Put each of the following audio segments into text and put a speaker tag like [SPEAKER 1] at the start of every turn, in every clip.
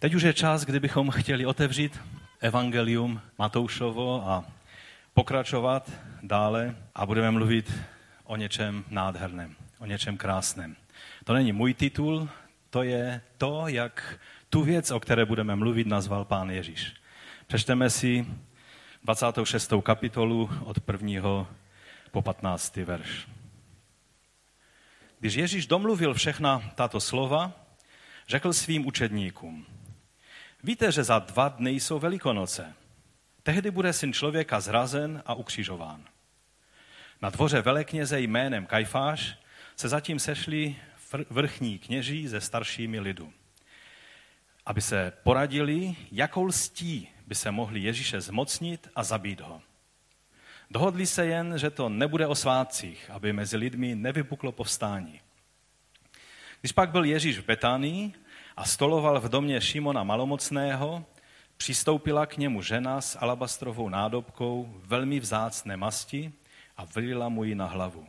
[SPEAKER 1] Teď už je čas, kdybychom chtěli otevřít Evangelium Matoušovo a pokračovat dále a budeme mluvit o něčem nádherném, o něčem krásném. To není můj titul, to je to, jak tu věc, o které budeme mluvit, nazval pán Ježíš. Přečteme si 26. kapitolu od 1. po 15. verš. Když Ježíš domluvil všechna tato slova, řekl svým učedníkům, víte, že za dva dny jsou velikonoce. Tehdy bude syn člověka zrazen a ukřižován. Na dvoře velekněze jménem Kajfáš se zatím sešli vrchní kněží se staršími lidu, aby se poradili, jakou lstí by se mohli Ježíše zmocnit a zabít ho. Dohodli se jen, že to nebude o svátcích, aby mezi lidmi nevypuklo povstání. Když pak byl Ježíš v Betánii a stoloval v domě Šimona Malomocného, přistoupila k němu žena s alabastrovou nádobkou velmi vzácné masti a vylila mu ji na hlavu.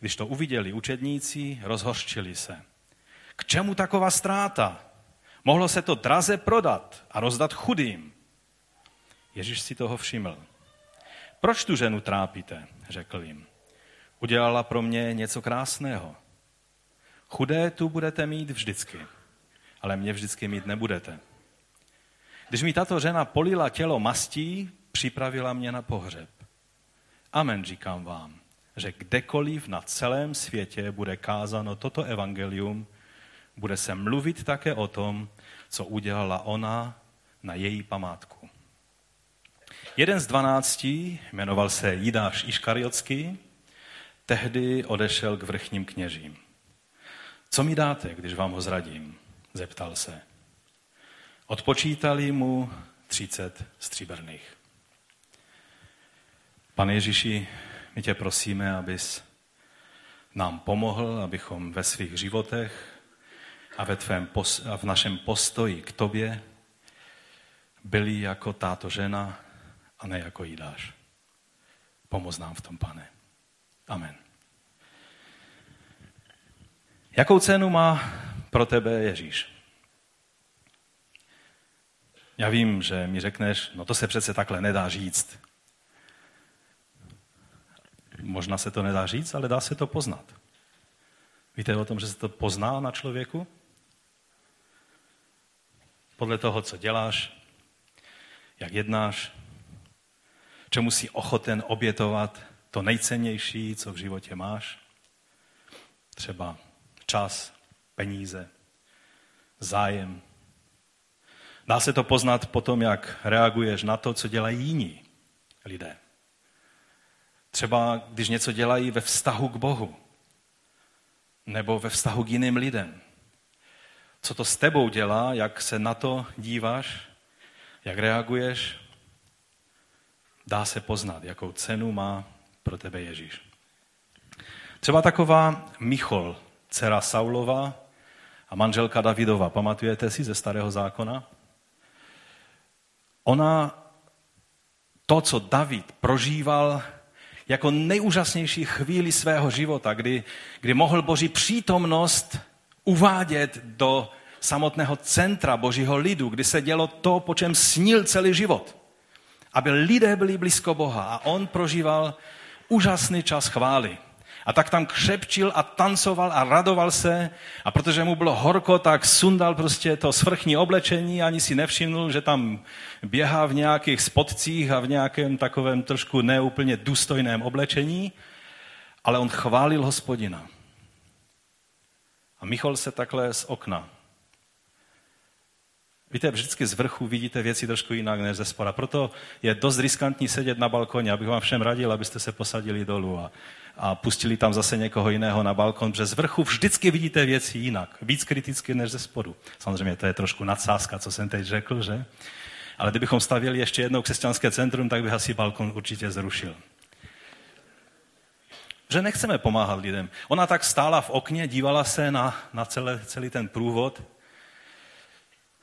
[SPEAKER 1] Když to uviděli učedníci, rozhořčili se. K čemu taková ztráta? Mohlo se to draze prodat a rozdat chudým. Ježíš si toho všiml. Proč tu ženu trápíte? řekl jim. Udělala pro mě něco krásného. Chudé tu budete mít vždycky, ale mě vždycky mít nebudete. Když mi tato žena polila tělo mastí, připravila mě na pohřeb. Amen, říkám vám, že kdekoliv na celém světě bude kázáno toto evangelium, bude se mluvit také o tom, co udělala ona na její památku. Jeden z dvanácti, jmenoval se Jidáš Iškariotský, tehdy odešel k vrchním kněžím. Co mi dáte, když vám ho zradím? Zeptal se. Odpočítali mu třicet stříbrných. Pane Ježíši, my tě prosíme, abys nám pomohl, abychom ve svých životech a, ve tvém, a v našem postoji k tobě byli jako táto žena a ne jako jídáš. Pomoz nám v tom, pane. Amen. Jakou cenu má pro tebe Ježíš? Já vím, že mi řekneš, no to se přece takhle nedá říct. Možná se to nedá říct, ale dá se to poznat. Víte o tom, že se to pozná na člověku? Podle toho, co děláš, jak jednáš, čemu jsi ochoten obětovat to nejcennější, co v životě máš. Třeba čas, peníze, zájem. Dá se to poznat potom, jak reaguješ na to, co dělají jiní lidé. Třeba když něco dělají ve vztahu k Bohu nebo ve vztahu k jiným lidem. Co to s tebou dělá, jak se na to díváš, jak reaguješ, dá se poznat, jakou cenu má pro tebe Ježíš. Třeba taková Michol, dcera Saulova a manželka Davidova, pamatujete si ze starého zákona? Ona to, co David prožíval jako nejúžasnější chvíli svého života, kdy, kdy mohl Boží přítomnost uvádět do samotného centra Božího lidu, kdy se dělo to, po čem snil celý život. Aby lidé byli blízko Boha a on prožíval úžasný čas chvály. A tak tam křepčil a tancoval a radoval se. A protože mu bylo horko, tak sundal prostě to svrchní oblečení, ani si nevšimnul, že tam běhá v nějakých spodcích a v nějakém takovém trošku neúplně důstojném oblečení, ale on chválil hospodina. A Michal se takhle z okna. Víte, vždycky z vrchu vidíte věci trošku jinak než ze spora. Proto je dost riskantní sedět na balkoně, abych vám všem radil, abyste se posadili dolů. A, a pustili tam zase někoho jiného na balkon, protože z vrchu vždycky vidíte věci jinak, víc kriticky než ze spodu. Samozřejmě to je trošku nadsázka, co jsem teď řekl, že? Ale kdybychom stavěli ještě jednou křesťanské centrum, tak bych asi balkon určitě zrušil. Že nechceme pomáhat lidem. Ona tak stála v okně, dívala se na, na celé, celý ten průvod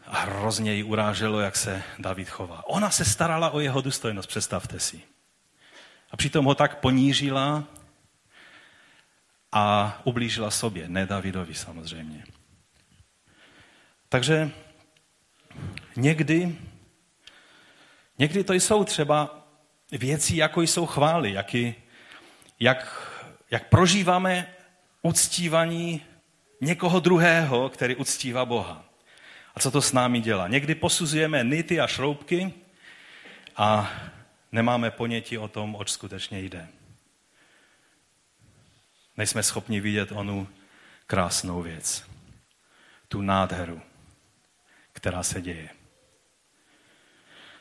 [SPEAKER 1] a hrozně ji uráželo, jak se David chová. Ona se starala o jeho důstojnost, představte si. A přitom ho tak ponížila a ublížila sobě, ne Davidovi samozřejmě. Takže někdy, někdy to jsou třeba věci, jako jsou chvály, jaký, jak, jak prožíváme uctívaní někoho druhého, který uctívá Boha. A co to s námi dělá? Někdy posuzujeme nity a šroubky a nemáme ponětí o tom, oč skutečně jde. Nejsme schopni vidět onu krásnou věc, tu nádheru, která se děje.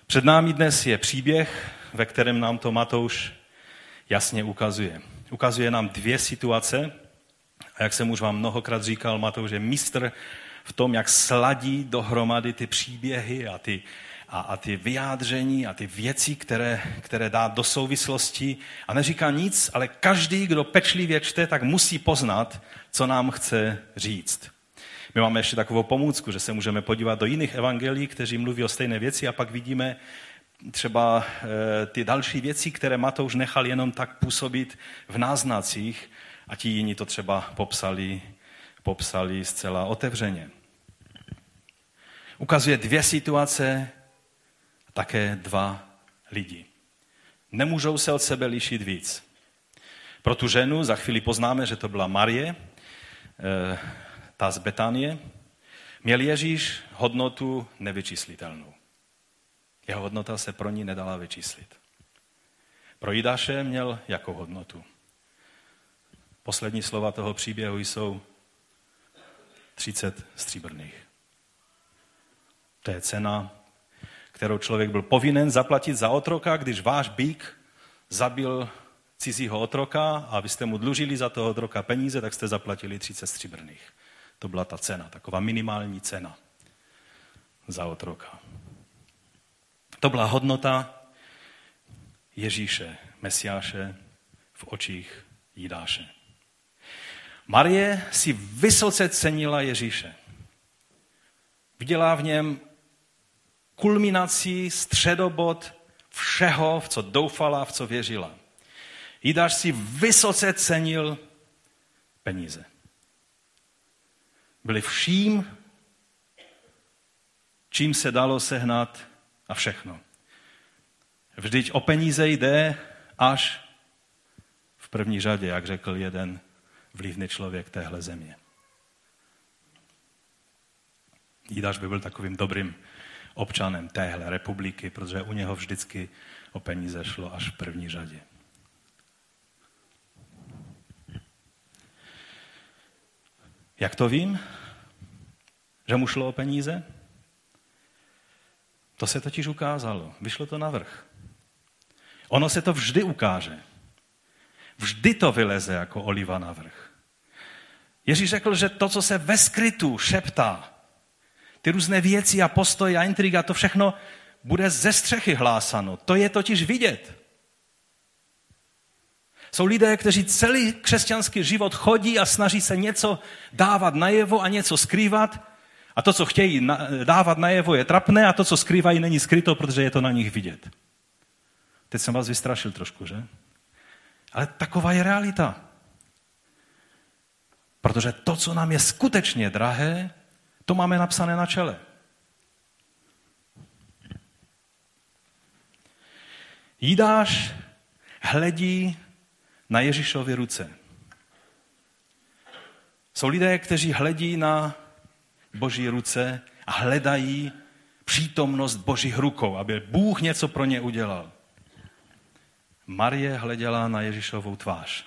[SPEAKER 1] Před námi dnes je příběh, ve kterém nám to Matouš jasně ukazuje. Ukazuje nám dvě situace, a jak jsem už vám mnohokrát říkal, Matouš je mistr v tom, jak sladí dohromady ty příběhy a ty, a, a ty vyjádření a ty věci, které, které dá do souvislosti. A neříká nic, ale každý, kdo pečlivě čte, tak musí poznat, co nám chce říct. My máme ještě takovou pomůcku, že se můžeme podívat do jiných evangelií, kteří mluví o stejné věci a pak vidíme třeba e, ty další věci, které Matouš nechal jenom tak působit v náznacích a ti jiní to třeba popsali, popsali zcela otevřeně. Ukazuje dvě situace, také dva lidi. Nemůžou se od sebe lišit víc. Pro tu ženu za chvíli poznáme, že to byla Marie, eh, ta z Betanie, měl Ježíš hodnotu nevyčíslitelnou. Jeho hodnota se pro ní nedala vyčíslit. Pro Jidáše měl jakou hodnotu? Poslední slova toho příběhu jsou 30 stříbrných. To je cena, kterou člověk byl povinen zaplatit za otroka, když váš bík zabil cizího otroka a vy jste mu dlužili za toho otroka peníze, tak jste zaplatili 30 stříbrných. To byla ta cena, taková minimální cena za otroka. To byla hodnota Ježíše, Mesiáše v očích Jidáše. Marie si vysoce cenila Ježíše. Viděla v něm kulminací, středobod všeho, v co doufala, v co věřila. Jidáš si vysoce cenil peníze. Byli vším, čím se dalo sehnat a všechno. Vždyť o peníze jde až v první řadě, jak řekl jeden vlivný člověk téhle země. Jídaš by byl takovým dobrým občanem téhle republiky, protože u něho vždycky o peníze šlo až v první řadě. Jak to vím? Že mu šlo o peníze? To se totiž ukázalo. Vyšlo to na vrch. Ono se to vždy ukáže. Vždy to vyleze jako oliva na vrch. Ježíš řekl, že to, co se ve skrytu šeptá, ty různé věci a postoje a intriga, to všechno bude ze střechy hlásano. To je totiž vidět. Jsou lidé, kteří celý křesťanský život chodí a snaží se něco dávat najevo a něco skrývat. A to, co chtějí dávat najevo, je trapné a to, co skrývají, není skryto, protože je to na nich vidět. Teď jsem vás vystrašil trošku, že? Ale taková je realita. Protože to, co nám je skutečně drahé, to máme napsané na čele. Jídáš hledí na Ježíšovy ruce. Jsou lidé, kteří hledí na Boží ruce a hledají přítomnost Božích rukou, aby Bůh něco pro ně udělal. Marie hleděla na Ježíšovou tvář.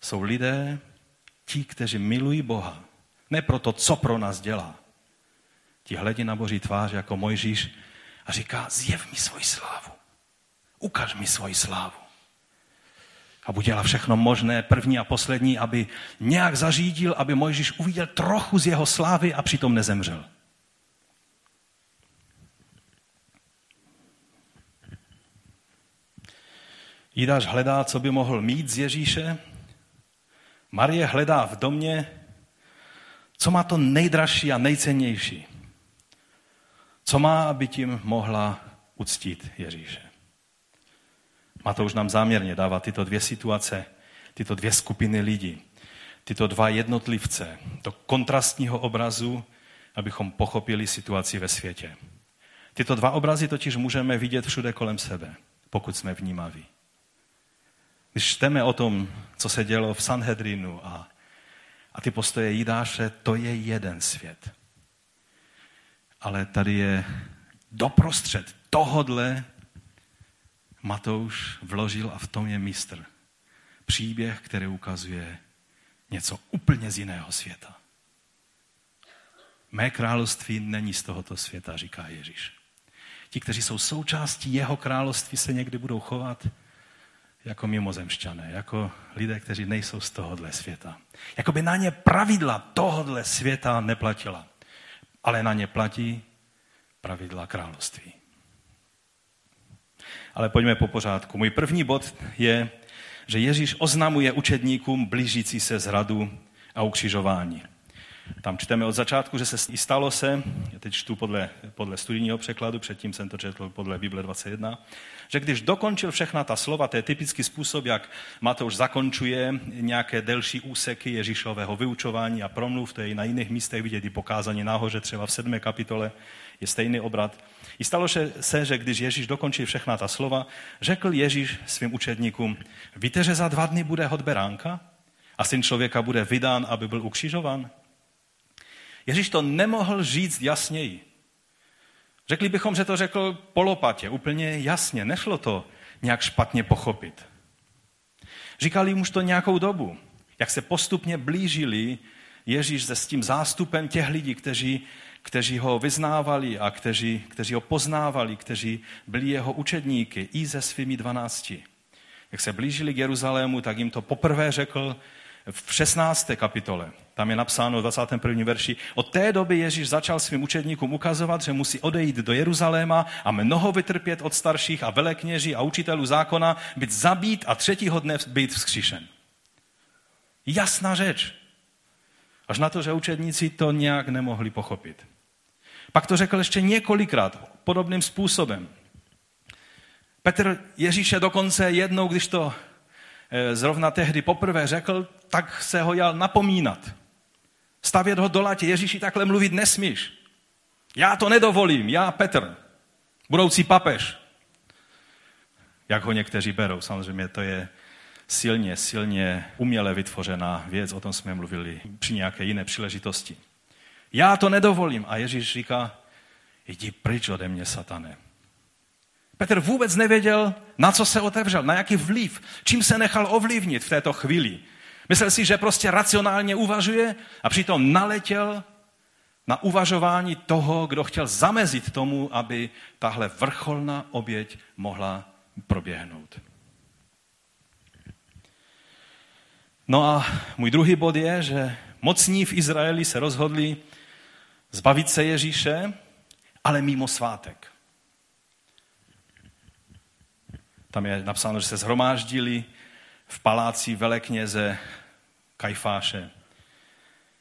[SPEAKER 1] Jsou lidé, ti, kteří milují Boha, ne proto, co pro nás dělá. Ti hledí na Boží tvář jako Mojžíš a říká, zjev mi svoji slávu. Ukaž mi svoji slávu. A udělá všechno možné, první a poslední, aby nějak zařídil, aby Mojžíš uviděl trochu z jeho slávy a přitom nezemřel. Jidáš hledá, co by mohl mít z Ježíše. Marie hledá v domě, co má to nejdražší a nejcennější. Co má, aby tím mohla uctít Ježíše. Matouš nám záměrně dává tyto dvě situace, tyto dvě skupiny lidí, tyto dva jednotlivce do kontrastního obrazu abychom pochopili situaci ve světě. Tyto dva obrazy totiž můžeme vidět všude kolem sebe, pokud jsme vnímaví. Když čteme o tom, co se dělo v Sanhedrinu a, a ty postoje Jidáše, to je jeden svět. Ale tady je doprostřed tohodle Matouš vložil a v tom je mistr. Příběh, který ukazuje něco úplně z jiného světa. Mé království není z tohoto světa, říká Ježíš. Ti, kteří jsou součástí jeho království, se někdy budou chovat jako mimozemšťané, jako lidé, kteří nejsou z tohohle světa. Jakoby na ně pravidla tohohle světa neplatila, ale na ně platí pravidla království. Ale pojďme po pořádku. Můj první bod je, že Ježíš oznamuje učedníkům blížící se zradu a ukřižování. Tam čteme od začátku, že se stalo se, já teď čtu podle, podle studijního překladu, předtím jsem to četl podle Bible 21, že když dokončil všechna ta slova, to je typický způsob, jak Matouš zakončuje nějaké delší úseky Ježíšového vyučování a promluv, to je i na jiných místech vidět i pokázání nahoře, třeba v sedmé kapitole je stejný obrat. I stalo se, že když Ježíš dokončil všechna ta slova, řekl Ježíš svým učedníkům, víte, že za dva dny bude hod beránka a syn člověka bude vydán, aby byl ukřižovan? Ježíš to nemohl říct jasněji. Řekli bychom, že to řekl polopatě, úplně jasně. Nešlo to nějak špatně pochopit. Říkali už to nějakou dobu, jak se postupně blížili Ježíš se s tím zástupem těch lidí, kteří, kteří ho vyznávali a kteří, kteří ho poznávali, kteří byli jeho učedníky i se svými dvanácti. Jak se blížili k Jeruzalému, tak jim to poprvé řekl v 16. kapitole. Tam je napsáno v 21. verši. Od té doby Ježíš začal svým učedníkům ukazovat, že musí odejít do Jeruzaléma a mnoho vytrpět od starších a velekněží a učitelů zákona, být zabít a třetího dne být vzkříšen. Jasná řeč. Až na to, že učedníci to nějak nemohli pochopit. Pak to řekl ještě několikrát podobným způsobem. Petr Ježíše dokonce jednou, když to eh, zrovna tehdy poprvé řekl, tak se ho jal napomínat. Stavět ho do latě. Ježíši, takhle mluvit nesmíš. Já to nedovolím, já Petr, budoucí papež. Jak ho někteří berou, samozřejmě to je silně, silně uměle vytvořená věc, o tom jsme mluvili při nějaké jiné příležitosti. Já to nedovolím. A Ježíš říká, jdi pryč ode mě, satane. Petr vůbec nevěděl, na co se otevřel, na jaký vliv, čím se nechal ovlivnit v této chvíli. Myslel si, že prostě racionálně uvažuje a přitom naletěl na uvažování toho, kdo chtěl zamezit tomu, aby tahle vrcholná oběť mohla proběhnout. No a můj druhý bod je, že mocní v Izraeli se rozhodli zbavit se Ježíše, ale mimo svátek. Tam je napsáno, že se zhromáždili v paláci velekněze Kajfáše.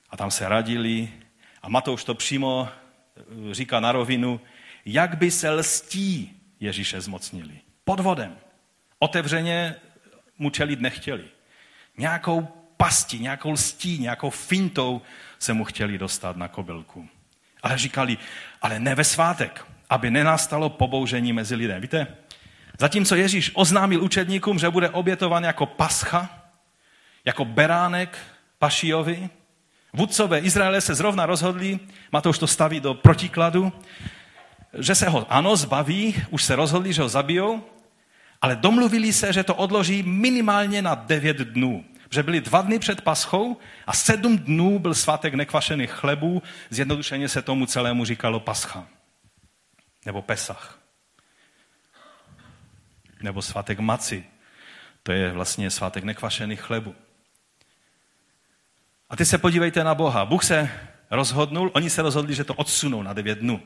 [SPEAKER 1] A tam se radili a Matouš to přímo eh, říká na rovinu, jak by se lstí Ježíše zmocnili. Podvodem. Otevřeně mu čelit nechtěli. Nějakou pastí, nějakou lstí, nějakou fintou se mu chtěli dostat na kobylku. Ale říkali, ale ne ve svátek, aby nenastalo pobouření mezi lidem. Víte, zatímco Ježíš oznámil učedníkům, že bude obětovan jako pascha, jako beránek pašijovi, vůdcové Izraele se zrovna rozhodli, Matouš to staví do protikladu, že se ho ano zbaví, už se rozhodli, že ho zabijou, ale domluvili se, že to odloží minimálně na devět dnů. Že byli dva dny před paschou a sedm dnů byl svátek nekvašených chlebů, zjednodušeně se tomu celému říkalo pascha. Nebo pesach. Nebo svátek maci. To je vlastně svátek nekvašených chlebů. A ty se podívejte na Boha. Bůh se rozhodnul, oni se rozhodli, že to odsunou na devět dnů.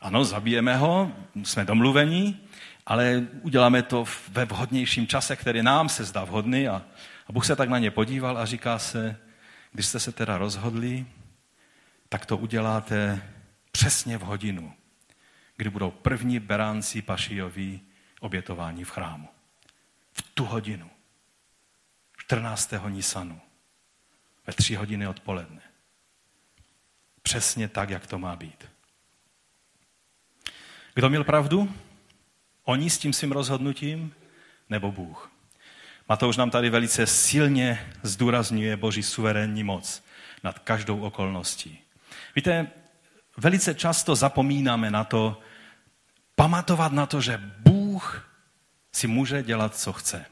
[SPEAKER 1] Ano, zabijeme ho, jsme domluvení, ale uděláme to ve vhodnějším čase, který nám se zdá vhodný. A, a Bůh se tak na ně podíval a říká se, když jste se teda rozhodli, tak to uděláte přesně v hodinu, kdy budou první beránci pašijoví obětování v chrámu. V tu hodinu. 14. Nisanu. Ve tři hodiny odpoledne. přesně tak, jak to má být. Kdo měl pravdu? Oni s tím svým rozhodnutím nebo Bůh? Matouš nám tady velice silně zdůrazňuje Boží suverénní moc nad každou okolností. Víte, velice často zapomínáme na to, pamatovat na to, že Bůh si může dělat, co chce.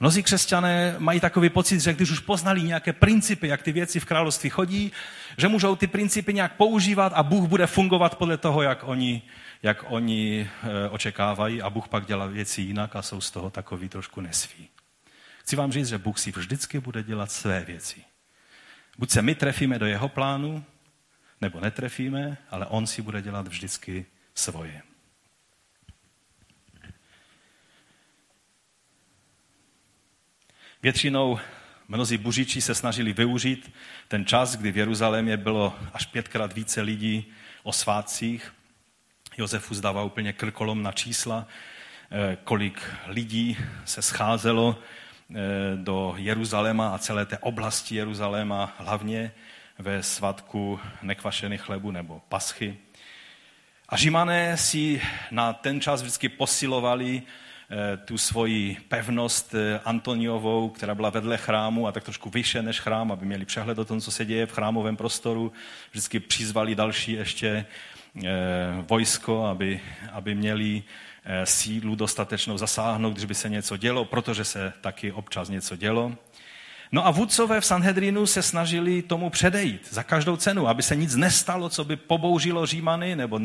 [SPEAKER 1] Mnozí křesťané mají takový pocit, že když už poznali nějaké principy, jak ty věci v království chodí, že můžou ty principy nějak používat a Bůh bude fungovat podle toho, jak oni, jak oni e, očekávají a Bůh pak dělá věci jinak a jsou z toho takový trošku nesví. Chci vám říct, že Bůh si vždycky bude dělat své věci. Buď se my trefíme do jeho plánu, nebo netrefíme, ale on si bude dělat vždycky svoje. Většinou mnozí buřiči se snažili využít ten čas, kdy v Jeruzalémě bylo až pětkrát více lidí o svátcích. Josefu zdává úplně krkolom na čísla, eh, kolik lidí se scházelo eh, do Jeruzaléma a celé té oblasti Jeruzaléma, hlavně ve svatku nekvašených chlebu nebo paschy. A Římané si na ten čas vždycky posilovali tu svoji pevnost eh, Antoniovou, která byla vedle chrámu a tak trošku vyše než chrám, aby měli přehled o tom, co se děje v chrámovém prostoru. Vždycky přizvali další ještě eh, vojsko, aby, aby měli sílu dostatečnou zasáhnout, když by se něco dělo, protože se taky občas něco dělo. No a vůdcové v Sanhedrinu se snažili tomu předejít za každou cenu, aby se nic nestalo, co by pobouřilo Římany nebo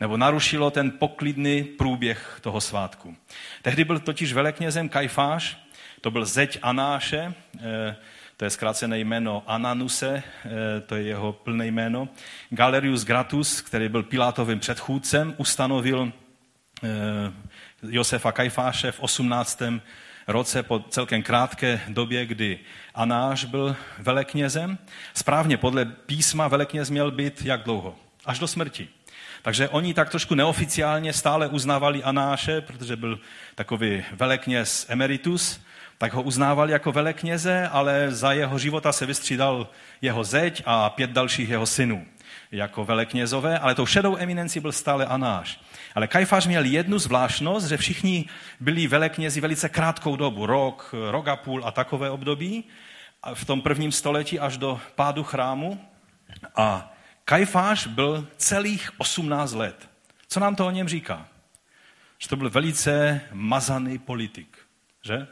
[SPEAKER 1] nebo narušilo ten poklidný průběh toho svátku. Tehdy byl totiž veleknězem Kajfáš, to byl zeď Anáše, eh, to je zkrácené jméno Ananuse, eh, to je jeho plné jméno. Galerius Gratus, který byl Pilátovým předchůdcem, ustanovil eh, Josefa Kajfáše v 18. roce po celkem krátké době, kdy Anáš byl veleknězem. Správně podle písma velekněz měl být jak dlouho? Až do smrti. Takže oni tak trošku neoficiálně stále uznávali Anáše, protože byl takový velekněz emeritus, tak ho uznávali jako velekněze, ale za jeho života se vystřídal jeho zeď a pět dalších jeho synů jako veleknězové, ale tou šedou eminencí byl stále Anáš. Ale Kajfáš měl jednu zvláštnost, že všichni byli veleknězi velice krátkou dobu, rok, rok a půl a takové období, v tom prvním století až do pádu chrámu. A Kajfáš byl celých 18 let. Co nám to o něm říká? Že to byl velice mazaný politik, že?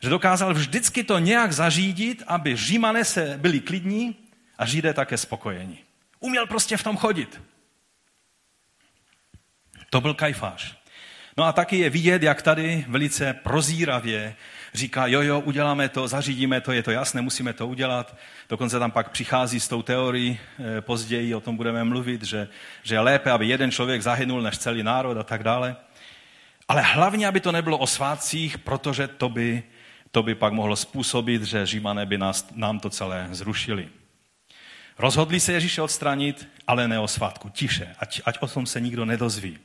[SPEAKER 1] Že dokázal vždycky to nějak zařídit, aby římané se byli klidní a židé také spokojení. Uměl prostě v tom chodit. To byl Kajfáš. No a taky je vidět, jak tady velice prozíravě říká, jo, jo, uděláme to, zařídíme to, je to jasné, musíme to udělat. Dokonce tam pak přichází s tou teorií, eh, později o tom budeme mluvit, že, že je lépe, aby jeden člověk zahynul než celý národ a tak dále. Ale hlavně, aby to nebylo o svátcích, protože to by, to by pak mohlo způsobit, že římané by nás, nám to celé zrušili. Rozhodli se Ježíše odstranit, ale ne o svátku. Tiše, ať, ať o tom se nikdo nedozví.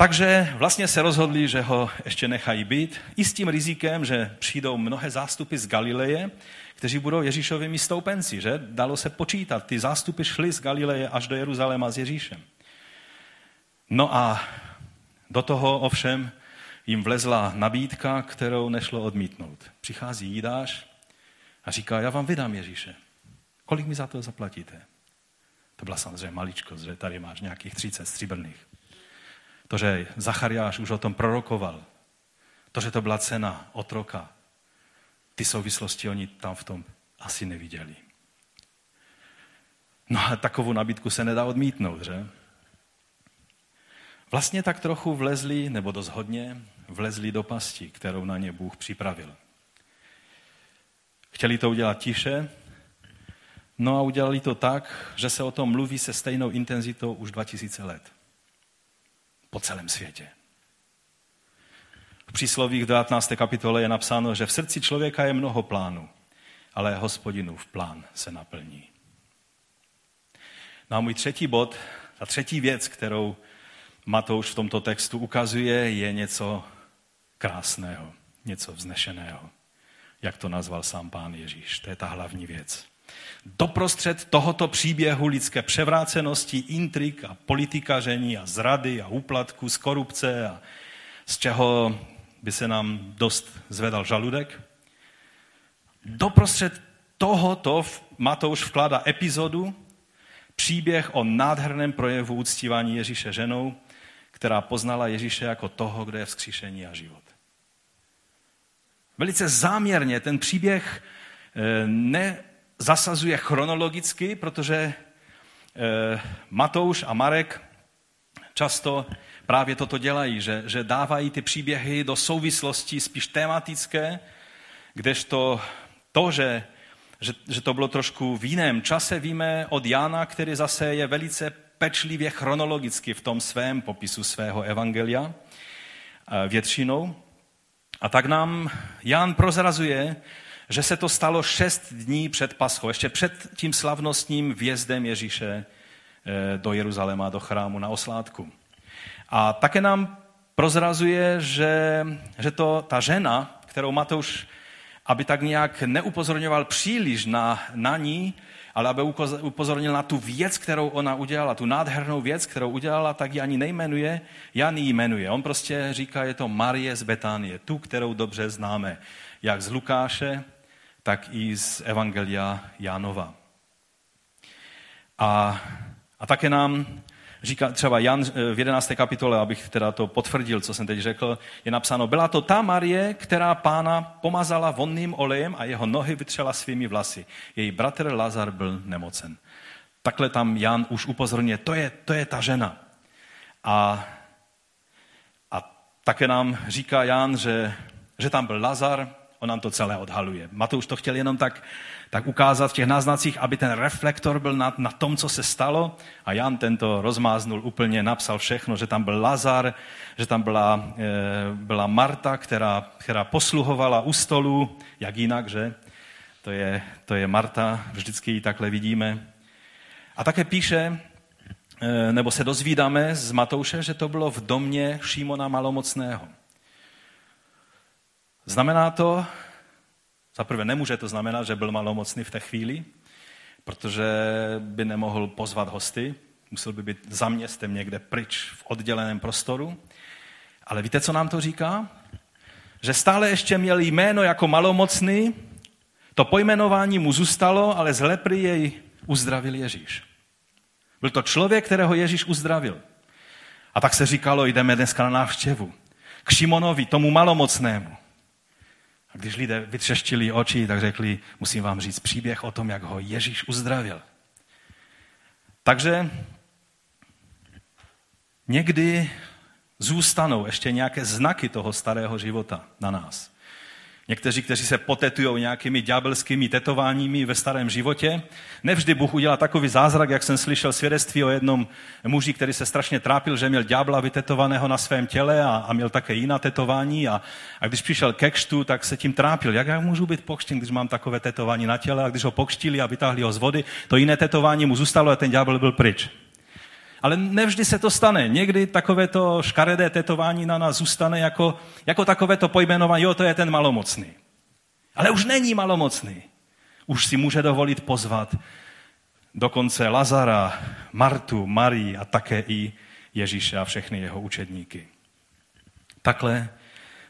[SPEAKER 1] Takže vlastně se rozhodli, že ho ještě nechají být, i s tím rizikem, že přijdou mnohé zástupy z Galileje, kteří budou Ježíšovými stoupenci, že? Dalo se počítat, ty zástupy šly z Galileje až do Jeruzaléma s Ježíšem. No a do toho ovšem jim vlezla nabídka, kterou nešlo odmítnout. Přichází Jídáš a říká, já vám vydám Ježíše. Kolik mi za to zaplatíte? To byla samozřejmě maličkost, že tady máš nějakých 30 stříbrných. To, že Zachariáš už o tom prorokoval, to, že to byla cena otroka, ty souvislosti oni tam v tom asi neviděli. No a takovou nabídku se nedá odmítnout, že? Vlastně tak trochu vlezli, nebo dost hodně, vlezli do pasti, kterou na ně Bůh připravil. Chtěli to udělat tiše, no a udělali to tak, že se o tom mluví se stejnou intenzitou už 2000 let po celém světě. V příslovích v 19. kapitole je napsáno, že v srdci člověka je mnoho plánů, ale hospodinův plán se naplní. No a můj třetí bod, ta třetí věc, kterou Matouš v tomto textu ukazuje, je něco krásného, něco vznešeného, jak to nazval sám pán Ježíš. To je ta hlavní věc. Doprostřed tohoto příběhu lidské převrácenosti, intrik a politikaření a zrady a úplatku z korupce a z čeho by se nám dost zvedal žaludek. Doprostřed tohoto Matouš vkládá epizodu, příběh o nádherném projevu uctívání Ježíše ženou, která poznala Ježíše jako toho, kdo je vzkříšení a život. Velice záměrně ten příběh eh, nezasazuje chronologicky, protože eh, Matouš a Marek často právě toto dělají, že, že dávají ty příběhy do souvislosti spíš tematické, kdežto to, že, že, že to bylo trošku v jiném čase, víme od Jana, který zase je velice pečlivě chronologicky v tom svém popisu svého evangelia eh, většinou. A tak nám Jan prozrazuje, že se to stalo šest dní před Paschou, ještě před tím slavnostním vjezdem Ježíše eh, do Jeruzaléma, do chrámu na oslátku. A také nám prozrazuje, že, že to ta žena, kterou Matouš, aby tak nějak neupozorňoval příliš na, na ní, ale aby upozornil na tu věc, kterou ona udělala, tu nádhernou věc, kterou udělala, tak ji ani nejmenuje, Jan ji jmenuje. On prostě říká, je to Marie z Betánie, tu, kterou dobře známe, jak z Lukáše, tak i z Evangelia Jánova. A, a také nám říká třeba Jan eh, v 11. kapitole, abych teda to potvrdil, co jsem teď řekl, je napsáno, byla to ta Marie, která pána pomazala vonným olejem a jeho nohy vytřela svými vlasy. Její bratr Lazar byl nemocen. Takhle tam Jan už upozorňuje, to je, to je ta žena. A, a také nám říká Jan, že, že tam byl Lazar, on nám to celé odhaluje. Matouš to chtěl jenom tak tak ukázat v těch náznacích, aby ten reflektor byl na, na tom, co se stalo. A Jan tento rozmáznul úplně, napsal všechno, že tam byl Lazar, že tam byla, e, byla Marta, která, která posluhovala u stolu, jak jinak, že? To je, to je Marta, vždycky ji takhle vidíme. A také píše, e, nebo se dozvídáme z Matouše, že to bylo v domě Šímona Malomocného. Znamená to, za prvé nemůže to znamenat, že byl malomocný v té chvíli, protože by nemohl pozvat hosty, musel by být za městem někde pryč v odděleném prostoru. Ale víte, co nám to říká? Že stále ještě měl jméno jako malomocný, to pojmenování mu zůstalo, ale z lepry jej uzdravil Ježíš. Byl to člověk, kterého Ježíš uzdravil. A tak se říkalo, jdeme dneska na návštěvu. K Šimonovi, tomu malomocnému. Když lidé vytřeštili oči, tak řekli, musím vám říct příběh o tom, jak ho Ježíš uzdravil. Takže někdy zůstanou ještě nějaké znaky toho starého života na nás. Někteří, kteří se potetují nějakými ďábelskými tetováními ve starém životě. Nevždy Bůh udělá takový zázrak, jak jsem slyšel svědectví o jednom muži, který se strašně trápil, že měl ďábla vytetovaného na svém těle a, a měl také jiná tetování. A, a když přišel ke kštu, tak se tím trápil. Jak já můžu být pokštěn, když mám takové tetování na těle? A když ho pokštili a vytáhli ho z vody, to jiné tetování mu zůstalo a ten ďábel byl pryč. Ale nevždy se to stane. Někdy takovéto škaredé tetování na nás zůstane jako, jako takovéto pojmenování, jo, to je ten malomocný. Ale už není malomocný. Už si může dovolit pozvat dokonce Lazara, Martu, Marii a také i Ježíše a všechny jeho učedníky. Takhle,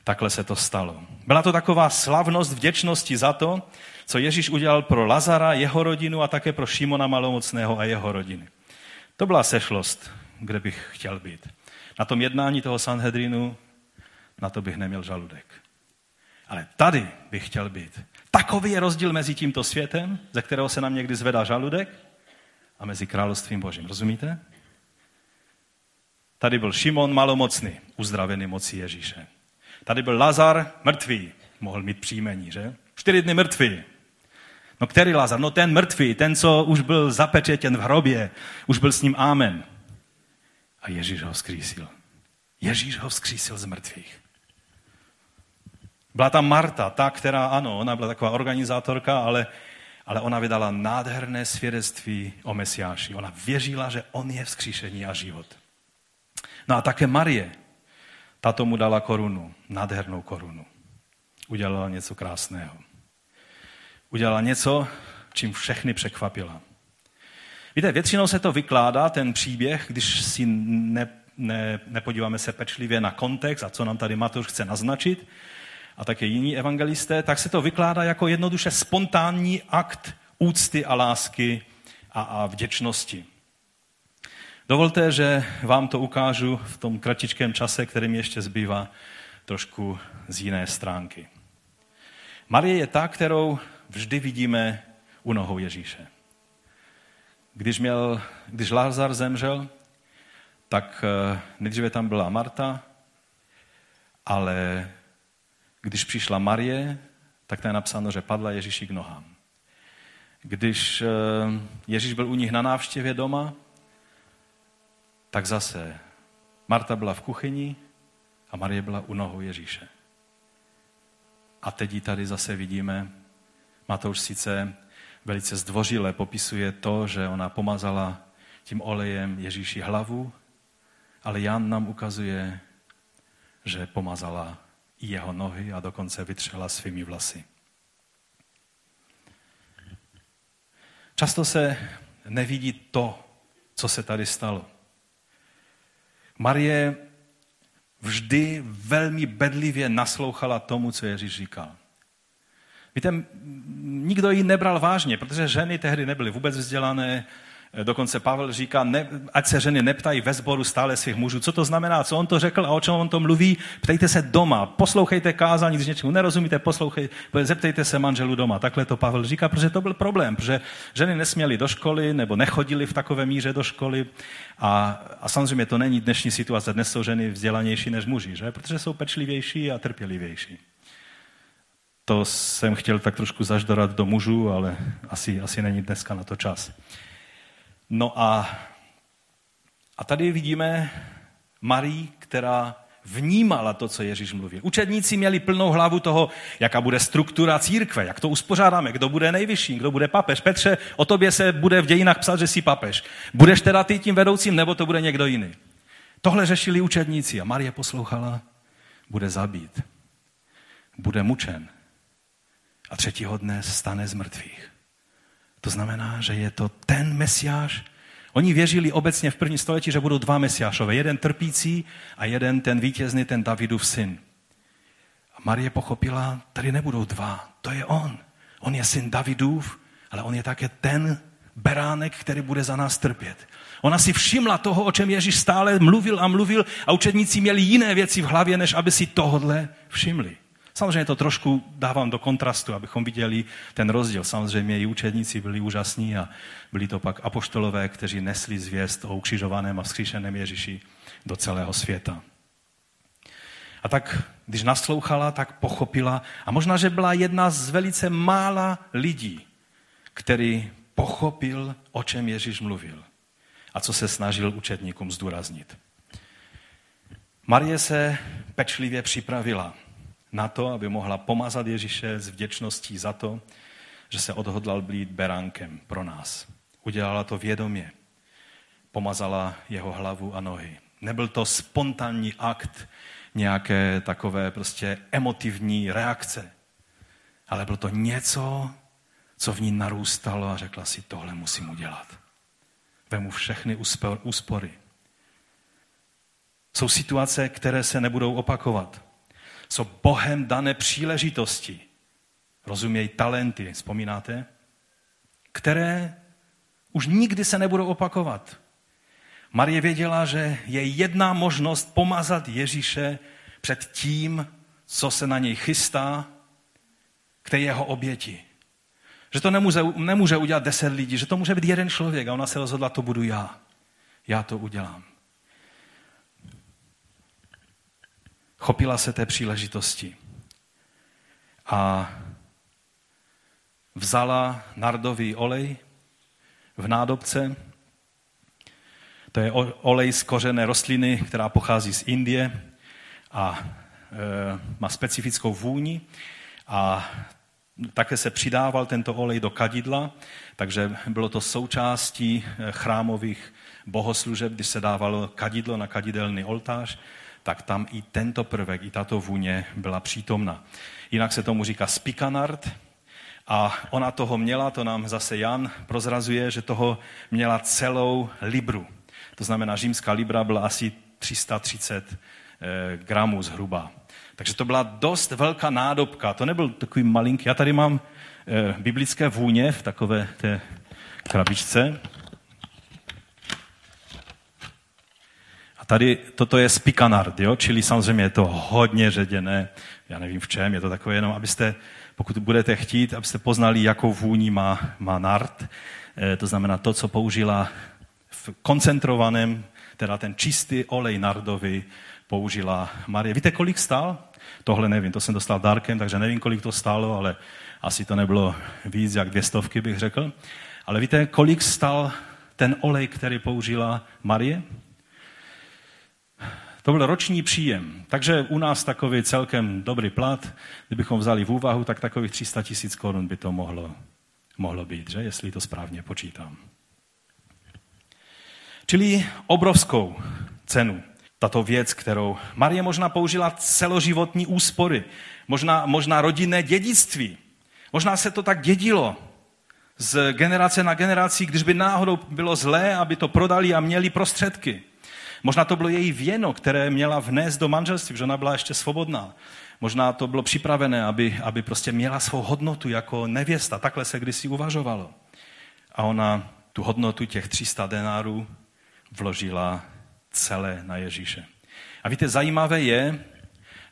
[SPEAKER 1] takhle se to stalo. Byla to taková slavnost vděčnosti za to, co Ježíš udělal pro Lazara, jeho rodinu a také pro Šimona Malomocného a jeho rodiny. To byla sešlost, kde bych chtěl být. Na tom jednání toho Sanhedrinu, na to bych neměl žaludek. Ale tady bych chtěl být. Takový je rozdíl mezi tímto světem, ze kterého se nám někdy zvedá žaludek, a mezi královstvím Božím. Rozumíte? Tady byl Šimon malomocný, uzdravený mocí Ježíše. Tady byl Lazar mrtvý, mohl mít příjmení, že? Čtyři dny mrtvý, No který Lazar? No ten mrtvý, ten, co už byl zapečetěn v hrobě, už byl s ním Amen. A Ježíš ho vzkřísil. Ježíš ho vzkřísil z mrtvých. Byla tam Marta, ta, která, ano, ona byla taková organizátorka, ale, ale ona vydala nádherné svědectví o Mesiáši. Ona věřila, že on je vzkříšení a život. No a také Marie, ta tomu dala korunu, nádhernou korunu. Udělala něco krásného udělala něco, čím všechny překvapila. Víte, většinou se to vykládá, ten příběh, když si ne, ne, nepodíváme se pečlivě na kontext a co nám tady Matouš chce naznačit, a také jiní evangelisté, tak se to vykládá jako jednoduše spontánní akt úcty a lásky a, a vděčnosti. Dovolte, že vám to ukážu v tom kratičkém čase, který mi ještě zbývá, trošku z jiné stránky. Marie je ta, kterou vždy vidíme u nohou Ježíše. Když, měl, když Lázar zemřel, tak eh, nejdříve tam byla Marta, ale když přišla Marie, tak tam je napsáno, že padla Ježíši k nohám. Když eh, Ježíš byl u nich na návštěvě doma, tak zase Marta byla v kuchyni a Marie byla u nohou Ježíše. A teď ji tady zase vidíme. Matouš sice velice zdvořile popisuje to, že ona pomazala tím olejem Ježíši hlavu, ale Jan nám ukazuje, že pomazala i jeho nohy a dokonce vytřela svými vlasy. Často se nevidí to, co se tady stalo. Marie vždy velmi bedlivě naslouchala tomu, co Ježíš říkal. Víte, nikdo ji nebral vážně, protože ženy tehdy nebyly vůbec vzdělané, Dokonce Pavel říká, ne, ať se ženy neptají ve sboru stále svých mužů. Co to znamená, co on to řekl a o čem on to mluví? Ptejte se doma, poslouchejte kázání, když něčemu nerozumíte, poslouchejte, zeptejte se manželů doma. Takhle to Pavel říká, protože to byl problém, protože ženy nesměly do školy nebo nechodily v takové míře do školy. A, a samozřejmě to není dnešní situace. Dnes jsou ženy vzdělanější než muži, že? protože jsou pečlivější a trpělivější. To jsem chtěl tak trošku zaždorat do mužů, ale asi, asi není dneska na to čas. No a, a tady vidíme Marii, která vnímala to, co Ježíš mluvil. Učedníci měli plnou hlavu toho, jaká bude struktura církve, jak to uspořádáme, kdo bude nejvyšší, kdo bude papež. Petře, o tobě se bude v dějinách psat, že jsi papež. Budeš teda ty tím vedoucím, nebo to bude někdo jiný. Tohle řešili učedníci a Marie poslouchala, bude zabít, bude mučen a třetího dne stane z mrtvých. To znamená, že je to ten mesiáš. Oni věřili obecně v první století, že budou dva mesiášové. Jeden trpící a jeden ten vítězný, ten Davidův syn. A Marie pochopila, tady nebudou dva, to je on. On je syn Davidův, ale on je také ten beránek, který bude za nás trpět. Ona si všimla toho, o čem Ježíš stále mluvil a mluvil a učedníci měli jiné věci v hlavě, než aby si tohodle všimli. Samozřejmě to trošku dávám do kontrastu, abychom viděli ten rozdíl. Samozřejmě i učedníci byli úžasní a byli to pak apoštolové, kteří nesli zvěst o ukřižovaném a vzkříšeném Ježíši do celého světa. A tak, když naslouchala, tak pochopila. A možná, že byla jedna z velice mála lidí, který pochopil, o čem Ježíš mluvil a co se snažil učedníkům zdůraznit. Marie se pečlivě připravila na to, aby mohla pomazat Ježíše s vděčností za to, že se odhodlal být beránkem pro nás. Udělala to vědomě. Pomazala jeho hlavu a nohy. Nebyl to spontánní akt nějaké takové prostě emotivní reakce, ale bylo to něco, co v ní narůstalo a řekla si, tohle musím udělat. Vemu všechny úspory. Jsou situace, které se nebudou opakovat jsou Bohem dané příležitosti. Rozuměj talenty, vzpomínáte? Které už nikdy se nebudou opakovat. Marie věděla, že je jedna možnost pomazat Ježíše před tím, co se na něj chystá, k té jeho oběti. Že to nemůže, nemůže udělat deset lidí, že to může být jeden člověk a ona se rozhodla, to budu já. Já to udělám. Chopila se té příležitosti a vzala nardový olej v nádobce. To je olej z kořené rostliny, která pochází z Indie a e, má specifickou vůni a také se přidával tento olej do kadidla, takže bylo to součástí e, chrámových bohoslužeb, když se dávalo kadidlo na kadidelný oltář tak tam i tento prvek, i tato vůně byla přítomna. Jinak se tomu říká spikanard A ona toho měla, to nám zase Jan prozrazuje, že toho měla celou libru. To znamená, římská libra byla asi 330 eh, gramů zhruba. Takže to byla dost velká nádobka. To nebyl takový malinký. Já tady mám eh, biblické vůně v takové té krabičce. Tady toto je spikanard, jo? čili samozřejmě je to hodně ředěné. Já nevím v čem, je to takové jenom, abyste, pokud budete chtít, abyste poznali, jakou vůni má, má nard. Eh, to znamená to, co použila v koncentrovaném, teda ten čistý olej nardový, použila Marie. Víte, kolik stál? Tohle nevím, to jsem dostal dárkem, takže nevím, kolik to stálo, ale asi to nebylo víc jak dvě stovky, bych řekl. Ale víte, kolik stál ten olej, který použila Marie? To byl roční příjem. Takže u nás takový celkem dobrý plat, kdybychom vzali v úvahu, tak takových 300 tisíc korun by to mohlo, mohlo být, že? jestli to správně počítám. Čili obrovskou cenu tato věc, kterou Marie možná použila celoživotní úspory, možná, možná rodinné dědictví. Možná se to tak dědilo z generace na generaci, když by náhodou bylo zlé, aby to prodali a měli prostředky. Možná to bylo její věno, které měla vnést do manželství, že ona byla ještě svobodná. Možná to bylo připravené, aby, aby prostě měla svou hodnotu jako nevěsta. Takhle se kdysi uvažovalo. A ona tu hodnotu těch 300 denárů vložila celé na Ježíše. A víte, zajímavé je,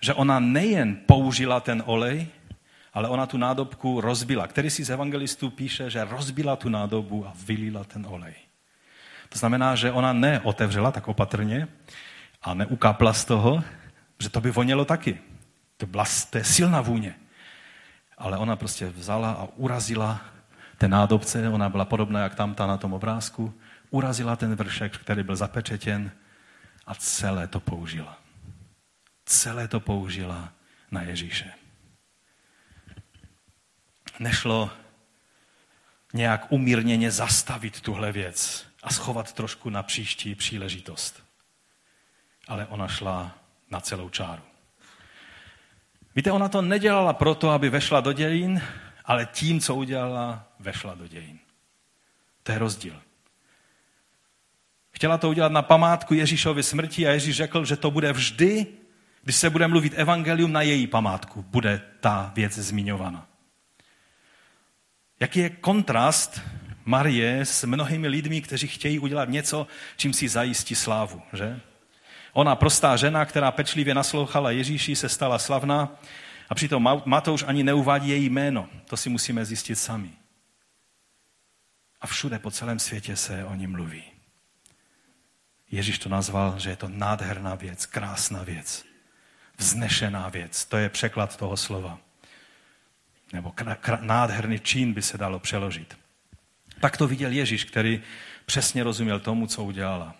[SPEAKER 1] že ona nejen použila ten olej, ale ona tu nádobku rozbila. Který si z evangelistů píše, že rozbila tu nádobu a vylila ten olej. To znamená, že ona neotevřela tak opatrně a neukápla z toho, že to by vonělo taky. To, byla, to je silná vůně. Ale ona prostě vzala a urazila té nádobce, ona byla podobná jak tam ta na tom obrázku, urazila ten vršek, který byl zapečetěn a celé to použila. Celé to použila na Ježíše. Nešlo nějak umírněně zastavit tuhle věc a schovat trošku na příští příležitost. Ale ona šla na celou čáru. Víte, ona to nedělala proto, aby vešla do dějin, ale tím, co udělala, vešla do dějin. To je rozdíl. Chtěla to udělat na památku Ježíšovy smrti a Ježíš řekl, že to bude vždy, když se bude mluvit evangelium na její památku, bude ta věc zmiňována. Jaký je kontrast Marie s mnohými lidmi, kteří chtějí udělat něco, čím si zajistí slávu, že? Ona, prostá žena, která pečlivě naslouchala Ježíši, se stala slavná a přitom Matouš ani neuvádí její jméno. To si musíme zjistit sami. A všude po celém světě se o ní mluví. Ježíš to nazval, že je to nádherná věc, krásná věc, vznešená věc. To je překlad toho slova. Nebo nádherný čin by se dalo přeložit. Tak to viděl Ježíš, který přesně rozuměl tomu, co udělala.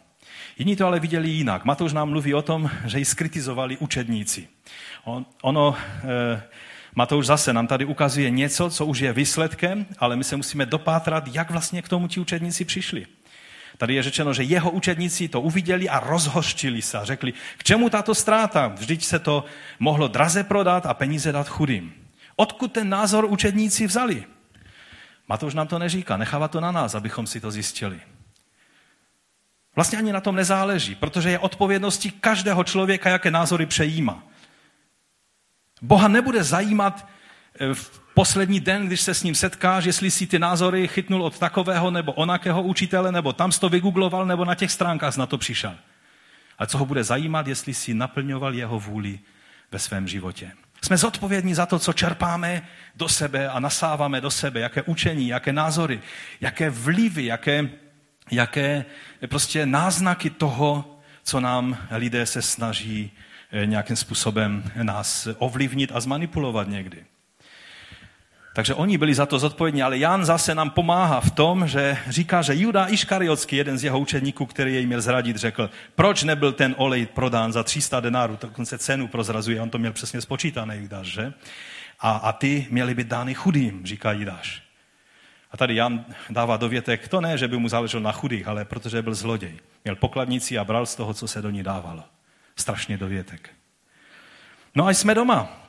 [SPEAKER 1] Jiní to ale viděli jinak. Matouš nám mluví o tom, že ji skritizovali učedníci. On, ono, e, Matouš zase nám tady ukazuje něco, co už je výsledkem, ale my se musíme dopátrat, jak vlastně k tomu ti učedníci přišli. Tady je řečeno, že jeho učedníci to uviděli a rozhoštili se a řekli, k čemu tato ztráta? Vždyť se to mohlo draze prodat a peníze dát chudým. Odkud ten názor učedníci vzali? Matouš nám to neříká, nechává to na nás, abychom si to zjistili. Vlastně ani na tom nezáleží, protože je odpovědností každého člověka, jaké názory přejíma. Boha nebude zajímat eh, v poslední den, když se s ním setkáš, jestli si ty názory chytnul od takového nebo onakého učitele, nebo tam jsi to vygoogloval, nebo na těch stránkách na to přišel. Ale co ho bude zajímat, jestli si naplňoval jeho vůli ve svém životě. Jsme zodpovědní za to, co čerpáme do sebe a nasáváme do sebe, jaké učení, jaké názory, jaké vlivy, jaké, jaké prostě náznaky toho, co nám lidé se snaží eh, nějakým způsobem nás ovlivnit a zmanipulovat někdy. Takže oni byli za to zodpovědní, ale Jan zase nám pomáhá v tom, že říká, že Juda Iškariotsky, jeden z jeho učeníků, který jej měl zradit, řekl, proč nebyl ten olej prodán za 300 denárů, dokonce cenu prozrazuje, on to měl přesně spočítaný, Judáš, že? A, a ty měly být dány chudým, říká Judáš. A tady Jan dává dovětek, to ne, že by mu záleželo na chudých, ale protože byl zloděj. Měl pokladnici a bral z toho, co se do ní dávalo. Strašně dovětek. No a jsme doma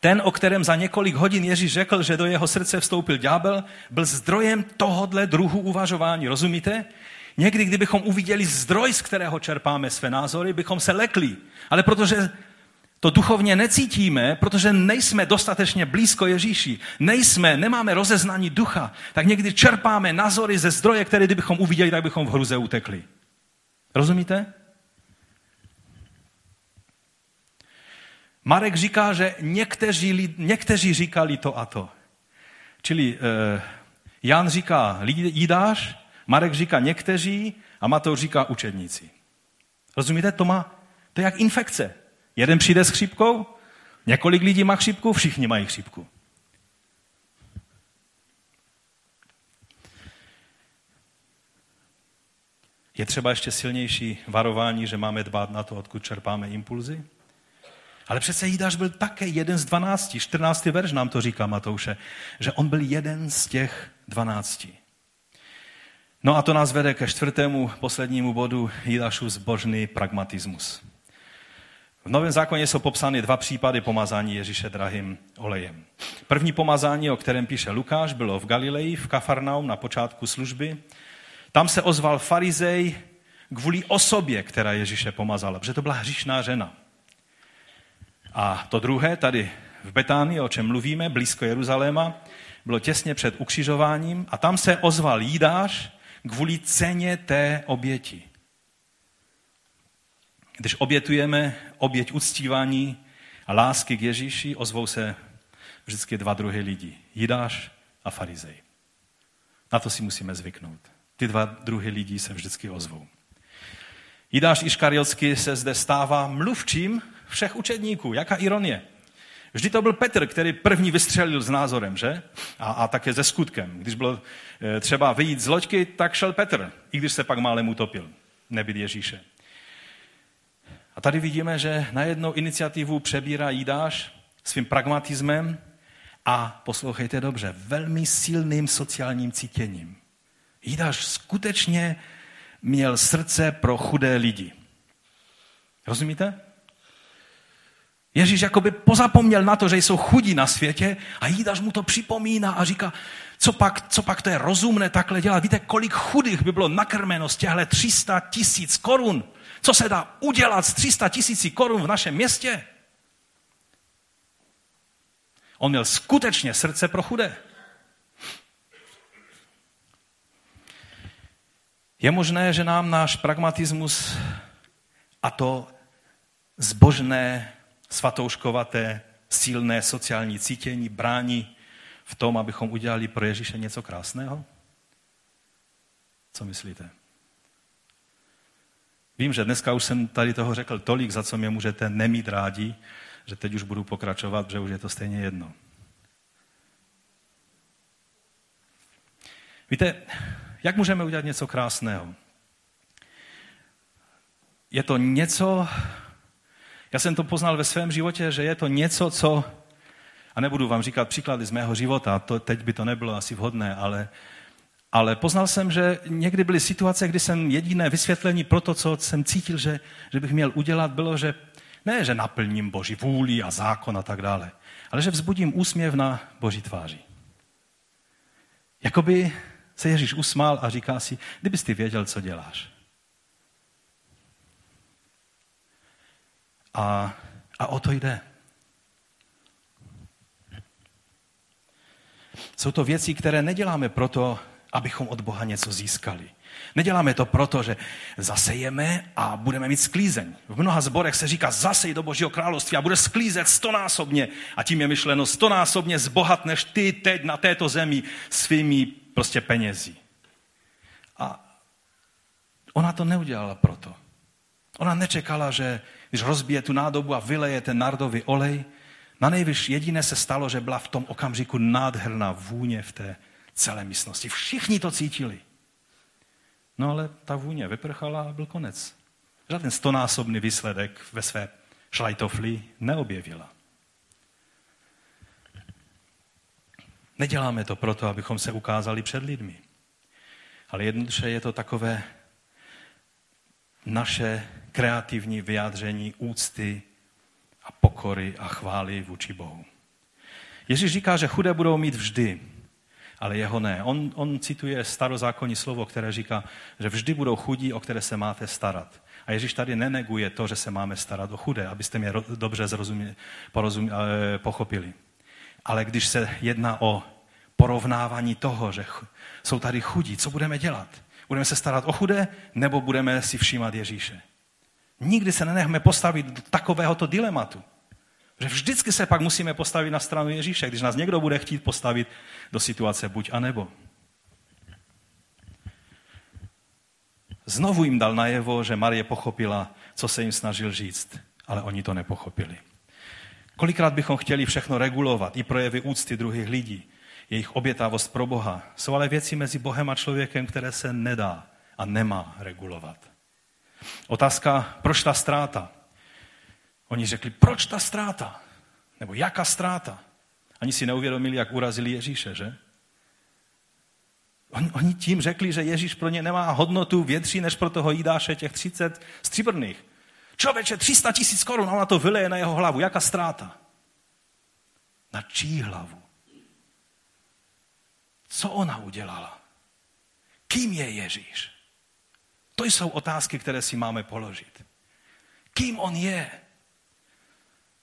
[SPEAKER 1] Ten, o kterém za několik hodin Ježíš řekl, že do jeho srdce vstoupil ďábel, byl zdrojem tohodle druhu uvažování. Rozumíte? Někdy, kdybychom uviděli zdroj, z kterého čerpáme své názory, bychom se lekli. Ale protože to duchovně necítíme, protože nejsme dostatečně blízko Ježíši, nejsme, nemáme rozeznání ducha, tak někdy čerpáme názory ze zdroje, které kdybychom uviděli, tak bychom v hruze utekli. Rozumíte? Marek říká, že někteří, někteří říkali to a to. Čili eh, Jan říká jídáš, Marek říká někteří a Matouš říká učedníci. Rozumíte? To, má, to je jak infekce. Jeden přijde s chřipkou, několik lidí má chřipku, všichni mají chřipku. Je třeba ještě silnější varování, že máme dbát na to, odkud čerpáme impulzy? Ale přece Jídáš byl také jeden z dvanácti. 14. verš nám to říká Matouše, že on byl jeden z těch dvanácti. No a to nás vede ke čtvrtému, poslednímu bodu Jídášův zbožný pragmatismus. V Novém zákoně jsou popsány dva případy pomazání Ježíše drahým olejem. První pomazání, o kterém píše Lukáš, bylo v Galileji, v Kafarnaum na počátku služby. Tam se ozval farizej kvůli osobě, která Ježíše pomazala, protože to byla hříšná žena. A to druhé, tady v Betánii, o čem mluvíme, blízko Jeruzaléma, bylo těsně před ukřižováním a tam se ozval jídáš kvůli ceně té oběti. Když obětujeme oběť uctívání a lásky k Ježíši, ozvou se vždycky dva druhy lidí. Jidáš a farizej. Na to si musíme zvyknout. Ty dva druhy lidí se vždycky ozvou. Jidáš Iškariotsky se zde stává mluvčím všech učedníků. Jaká ironie. Vždy to byl Petr, který první vystřelil s názorem, že? A, a také ze skutkem. Když bylo e, třeba vyjít z loďky, tak šel Petr, i když se pak málem utopil. Nebyl Ježíše. A tady vidíme, že najednou iniciativu přebírá Jídáš svým pragmatismem a poslouchejte dobře, velmi silným sociálním cítěním. Jídáš skutečně měl srdce pro chudé lidi. Rozumíte? Ježíš jakoby pozapomněl na to, že jsou chudí na světě a Jídaš mu to připomíná a říká, co pak, co pak to je rozumné takhle dělat. Víte, kolik chudých by bylo nakrmeno z těchto 300 tisíc korun? Co se dá udělat z 300 tisící korun v našem městě? On měl skutečně srdce pro chudé. Je možné, že nám náš pragmatismus a to zbožné, svatouškovaté, silné sociální cítění brání v tom, abychom udělali pro Ježíše něco krásného? Co myslíte? Vím, že dneska už jsem tady toho řekl tolik, za co mě můžete nemít rádi, že teď už budu pokračovat, protože už je to stejně jedno. Víte, jak můžeme udělat něco krásného? Je to něco, já jsem to poznal ve svém životě, že je to něco, co, a nebudu vám říkat příklady z mého života, to, teď by to nebylo asi vhodné, ale ale poznal jsem, že někdy byly situace, kdy jsem jediné vysvětlení pro to, co jsem cítil, že, že bych měl udělat, bylo, že ne, že naplním Boží vůli a zákon a tak dále, ale že vzbudím úsměv na Boží tváři. Jakoby se Ježíš usmál a říká si, kdybys ty věděl, co děláš. A, a o to jde. Jsou to věci, které neděláme proto, abychom od Boha něco získali. Neděláme to proto, že zasejeme a budeme mít sklízeň. V mnoha zborech se říká zasej do Božího království a bude sklízet stonásobně. A tím je myšleno stonásobně zbohatneš ty teď na této zemi svými prostě penězi. A ona to neudělala proto. Ona nečekala, že když rozbije tu nádobu a vyleje ten nardový olej, na nejvyš jediné se stalo, že byla v tom okamžiku nádherná vůně v té celé místnosti. Všichni to cítili. No ale ta vůně vyprchala a byl konec. Žádný stonásobný výsledek ve své šlajtofli neobjevila. Neděláme to proto, abychom se ukázali před lidmi. Ale jednoduše je to takové naše kreativní vyjádření úcty a pokory a chvály vůči Bohu. Ježíš říká, že chudé budou mít vždy, ale jeho ne. On, on cituje starozákonní slovo, které říká, že vždy budou chudí, o které se máte starat. A Ježíš tady neneguje to, že se máme starat o chudé, abyste mě dobře zrozumí, porozum, eh, pochopili. Ale když se jedná o porovnávání toho, že jsou tady chudí, co budeme dělat? Budeme se starat o chudé, nebo budeme si všímat Ježíše? Nikdy se nenechme postavit do takovéhoto dilematu. Že vždycky se pak musíme postavit na stranu Ježíše, když nás někdo bude chtít postavit do situace buď a nebo. Znovu jim dal najevo, že Marie pochopila, co se jim snažil říct, ale oni to nepochopili. Kolikrát bychom chtěli všechno regulovat, i projevy úcty druhých lidí, jejich obětavost pro Boha. Jsou ale věci mezi Bohem a člověkem, které se nedá a nemá regulovat. Otázka, proč ta ztráta? Oni řekli, proč ta ztráta? Nebo jaká ztráta? Ani si neuvědomili, jak urazili Ježíše, že? Oni, oni tím řekli, že Ježíš pro ně nemá hodnotu větší než pro toho Jídáše těch 30 stříbrných. Člověče, 300 tisíc korun, ona to vyleje na jeho hlavu. Jaká ztráta? Na čí hlavu? Co ona udělala? Kým je Ježíš? To jsou otázky, které si máme položit. Kým on je?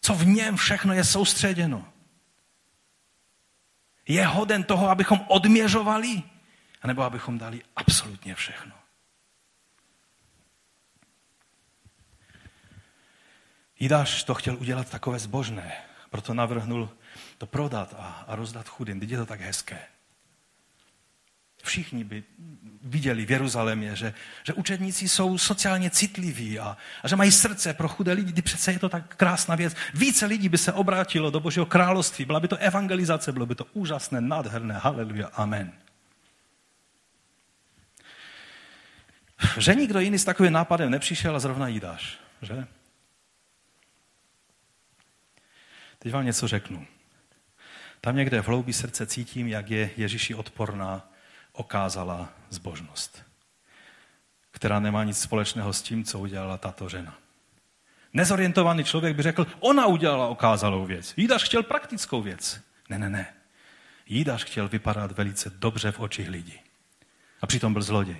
[SPEAKER 1] Co v něm všechno je soustředěno? Je hoden toho, abychom odměřovali? anebo abychom dali absolutně všechno. Jidáš to chtěl udělat takové zbožné, proto navrhnul to prodat a, a rozdat chudým. Teď je to tak hezké. Všichni by viděli v Jeruzalémě, že, že učedníci jsou sociálně citliví a, a že mají srdce pro chudé lidi. Kdy přece je to tak krásná věc. Více lidí by se obrátilo do Božího království. Byla by to evangelizace, bylo by to úžasné, nádherné. Haleluja, amen. Že nikdo jiný s takovým nápadem nepřišel a zrovna jídáš, že? Teď vám něco řeknu. Tam někde v hloubi srdce cítím, jak je Ježíši odporná okázala zbožnost, která nemá nic společného s tím, co udělala tato žena. Nezorientovaný člověk by řekl, ona udělala okázalou věc. Jídaš chtěl praktickou věc. Ne, ne, ne. Jídaš chtěl vypadat velice dobře v očích lidí. A přitom byl zloděj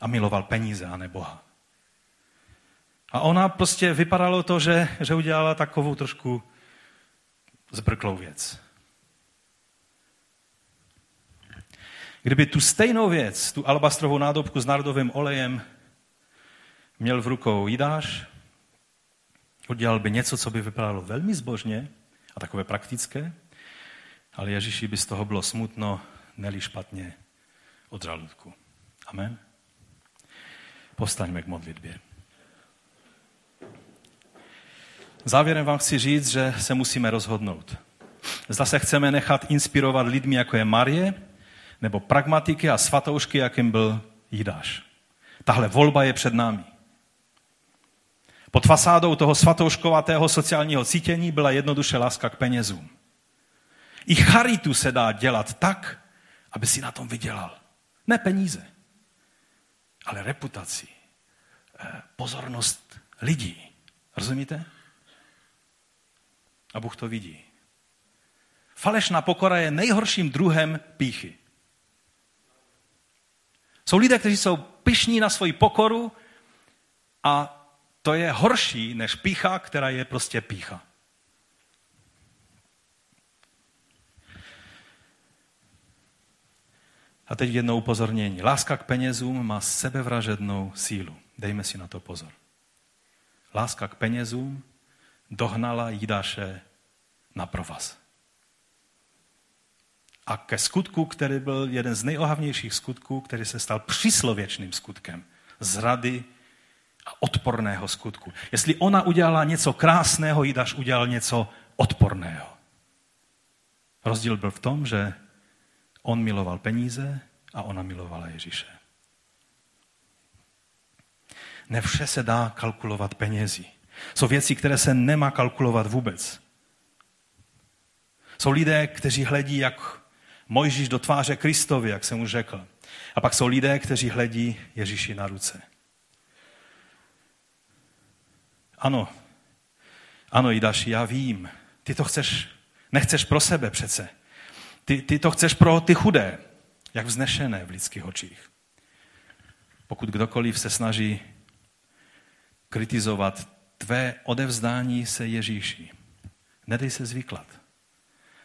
[SPEAKER 1] a miloval peníze a ne Boha. A ona prostě vypadalo to, že, že udělala takovou trošku zbrklou věc. Kdyby tu stejnou věc, tu alabastrovou nádobku s nardovým olejem měl v rukou Jidáš, udělal by něco, co by vypadalo velmi zbožně a takové praktické, ale Ježíši by z toho bylo smutno, neli špatně od žaludku. Amen. Postaňme k modlitbě. Závěrem vám chci říct, že se musíme rozhodnout. Zda se chceme nechat inspirovat lidmi, jako je Marie, nebo pragmatiky a svatoušky, jakým byl Jidáš. Tahle volba je před námi. Pod fasádou toho svatouškovatého sociálního cítění byla jednoduše láska k penězům. I charitu se dá dělat tak, aby si na tom vydělal. Ne peníze ale reputaci, eh, pozornost lidí. Rozumíte? A Bůh to vidí. Falešná pokora je nejhorším druhem píchy. Jsou lidé, kteří jsou pišní na svoji pokoru a to je horší než pícha, která je prostě pícha. A teď jedno upozornění. Láska k penězům má sebevražednou sílu. Dejme si na to pozor. Láska k penězům dohnala Jidáše na provaz. A ke skutku, který byl jeden z nejohavnějších skutků, který se stal příslověčným skutkem zrady a odporného skutku. Jestli ona udělala něco krásného, Jidáš udělal něco odporného. Rozdíl byl v tom, že On miloval peníze a ona milovala Ježíše. Ne vše se dá kalkulovat penězi. Jsou věci, které se nemá kalkulovat vůbec. Jsou lidé, kteří hledí, jak Mojžíš do tváře Kristovi, jak jsem už řekl. A pak jsou lidé, kteří hledí Ježíši na ruce. Ano, ano, Jidaši, já vím, ty to chceš Nechceš pro sebe přece. Ty, ty to chceš pro ty chudé, jak vznešené v lidských očích. Pokud kdokoliv se snaží kritizovat tvé odevzdání se Ježíši, nedej se zvyklad.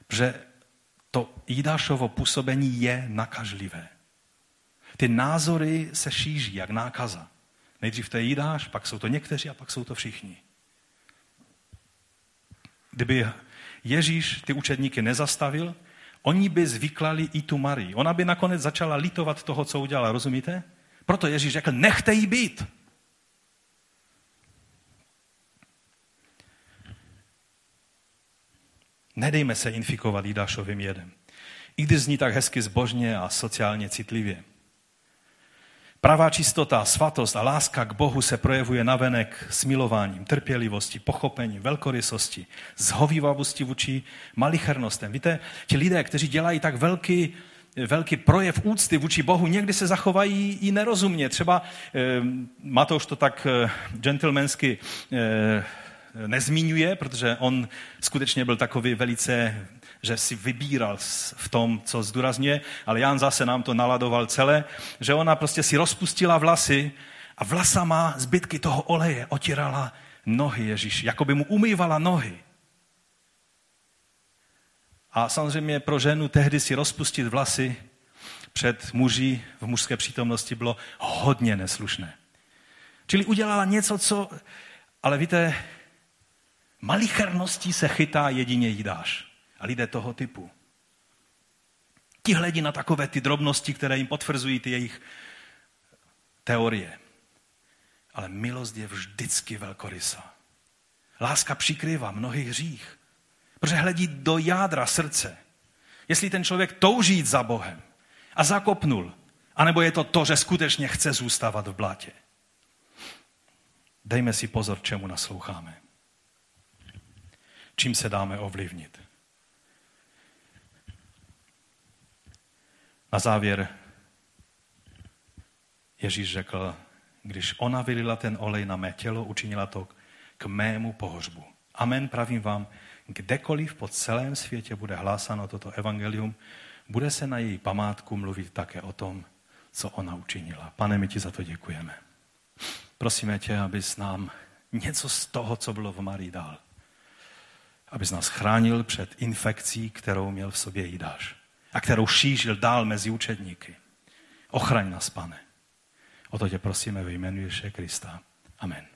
[SPEAKER 1] Protože to Jidášovo působení je nakažlivé. Ty názory se šíří jak nákaza. Nejdřív to je Jidáš, pak jsou to někteří a pak jsou to všichni. Kdyby Ježíš ty učedníky nezastavil, oni by zvyklali i tu Marii. Ona by nakonec začala litovat toho, co udělala, rozumíte? Proto Ježíš řekl, nechte jí být. Nedejme se infikovat Jidášovým jedem. I když zní tak hezky zbožně a sociálně citlivě. Pravá čistota, svatost a láska k Bohu se projevuje navenek smilováním, trpělivostí, pochopením, velkorysosti, zhovývavosti vůči malichernostem. Víte, ti lidé, kteří dělají tak velký, velký projev úcty vůči Bohu, někdy se zachovají i nerozumně. Třeba eh, Matouš to tak eh, gentlemansky eh, nezmiňuje, protože on skutečně byl takový velice, že si vybíral v tom, co zdůrazňuje, ale Jan zase nám to naladoval celé, že ona prostě si rozpustila vlasy a vlasama zbytky toho oleje otírala nohy Ježíš, jako by mu umývala nohy. A samozřejmě pro ženu tehdy si rozpustit vlasy před muži v mužské přítomnosti bylo hodně neslušné. Čili udělala něco, co... Ale víte, Malicherností se chytá jedině jídáš. A lidé toho typu. Ti hledí na takové ty drobnosti, které jim potvrzují ty jejich teorie. Ale milost je vždycky velkorysa. Láska přikrývá mnohý hřích, protože hledí do jádra srdce. Jestli ten člověk touží jít za Bohem a zakopnul, anebo je to to, že skutečně chce zůstávat v blátě. Dejme si pozor, čemu nasloucháme čím se dáme ovlivnit. Na závěr Ježíš řekl, když ona vylila ten olej na mé tělo, učinila to k mému pohořbu. Amen, pravím vám, kdekoliv po celém světě bude hlásáno toto evangelium, bude se na její památku mluvit také o tom, co ona učinila. Pane, my ti za to děkujeme. Prosíme tě, abys nám něco z toho, co bylo v Marii dal abys nás chránil před infekcí, kterou měl v sobě Jidáš a kterou šířil dál mezi učedníky. Ochraň nás, pane. O to tě prosíme ve jménu Ježíše Krista. Amen.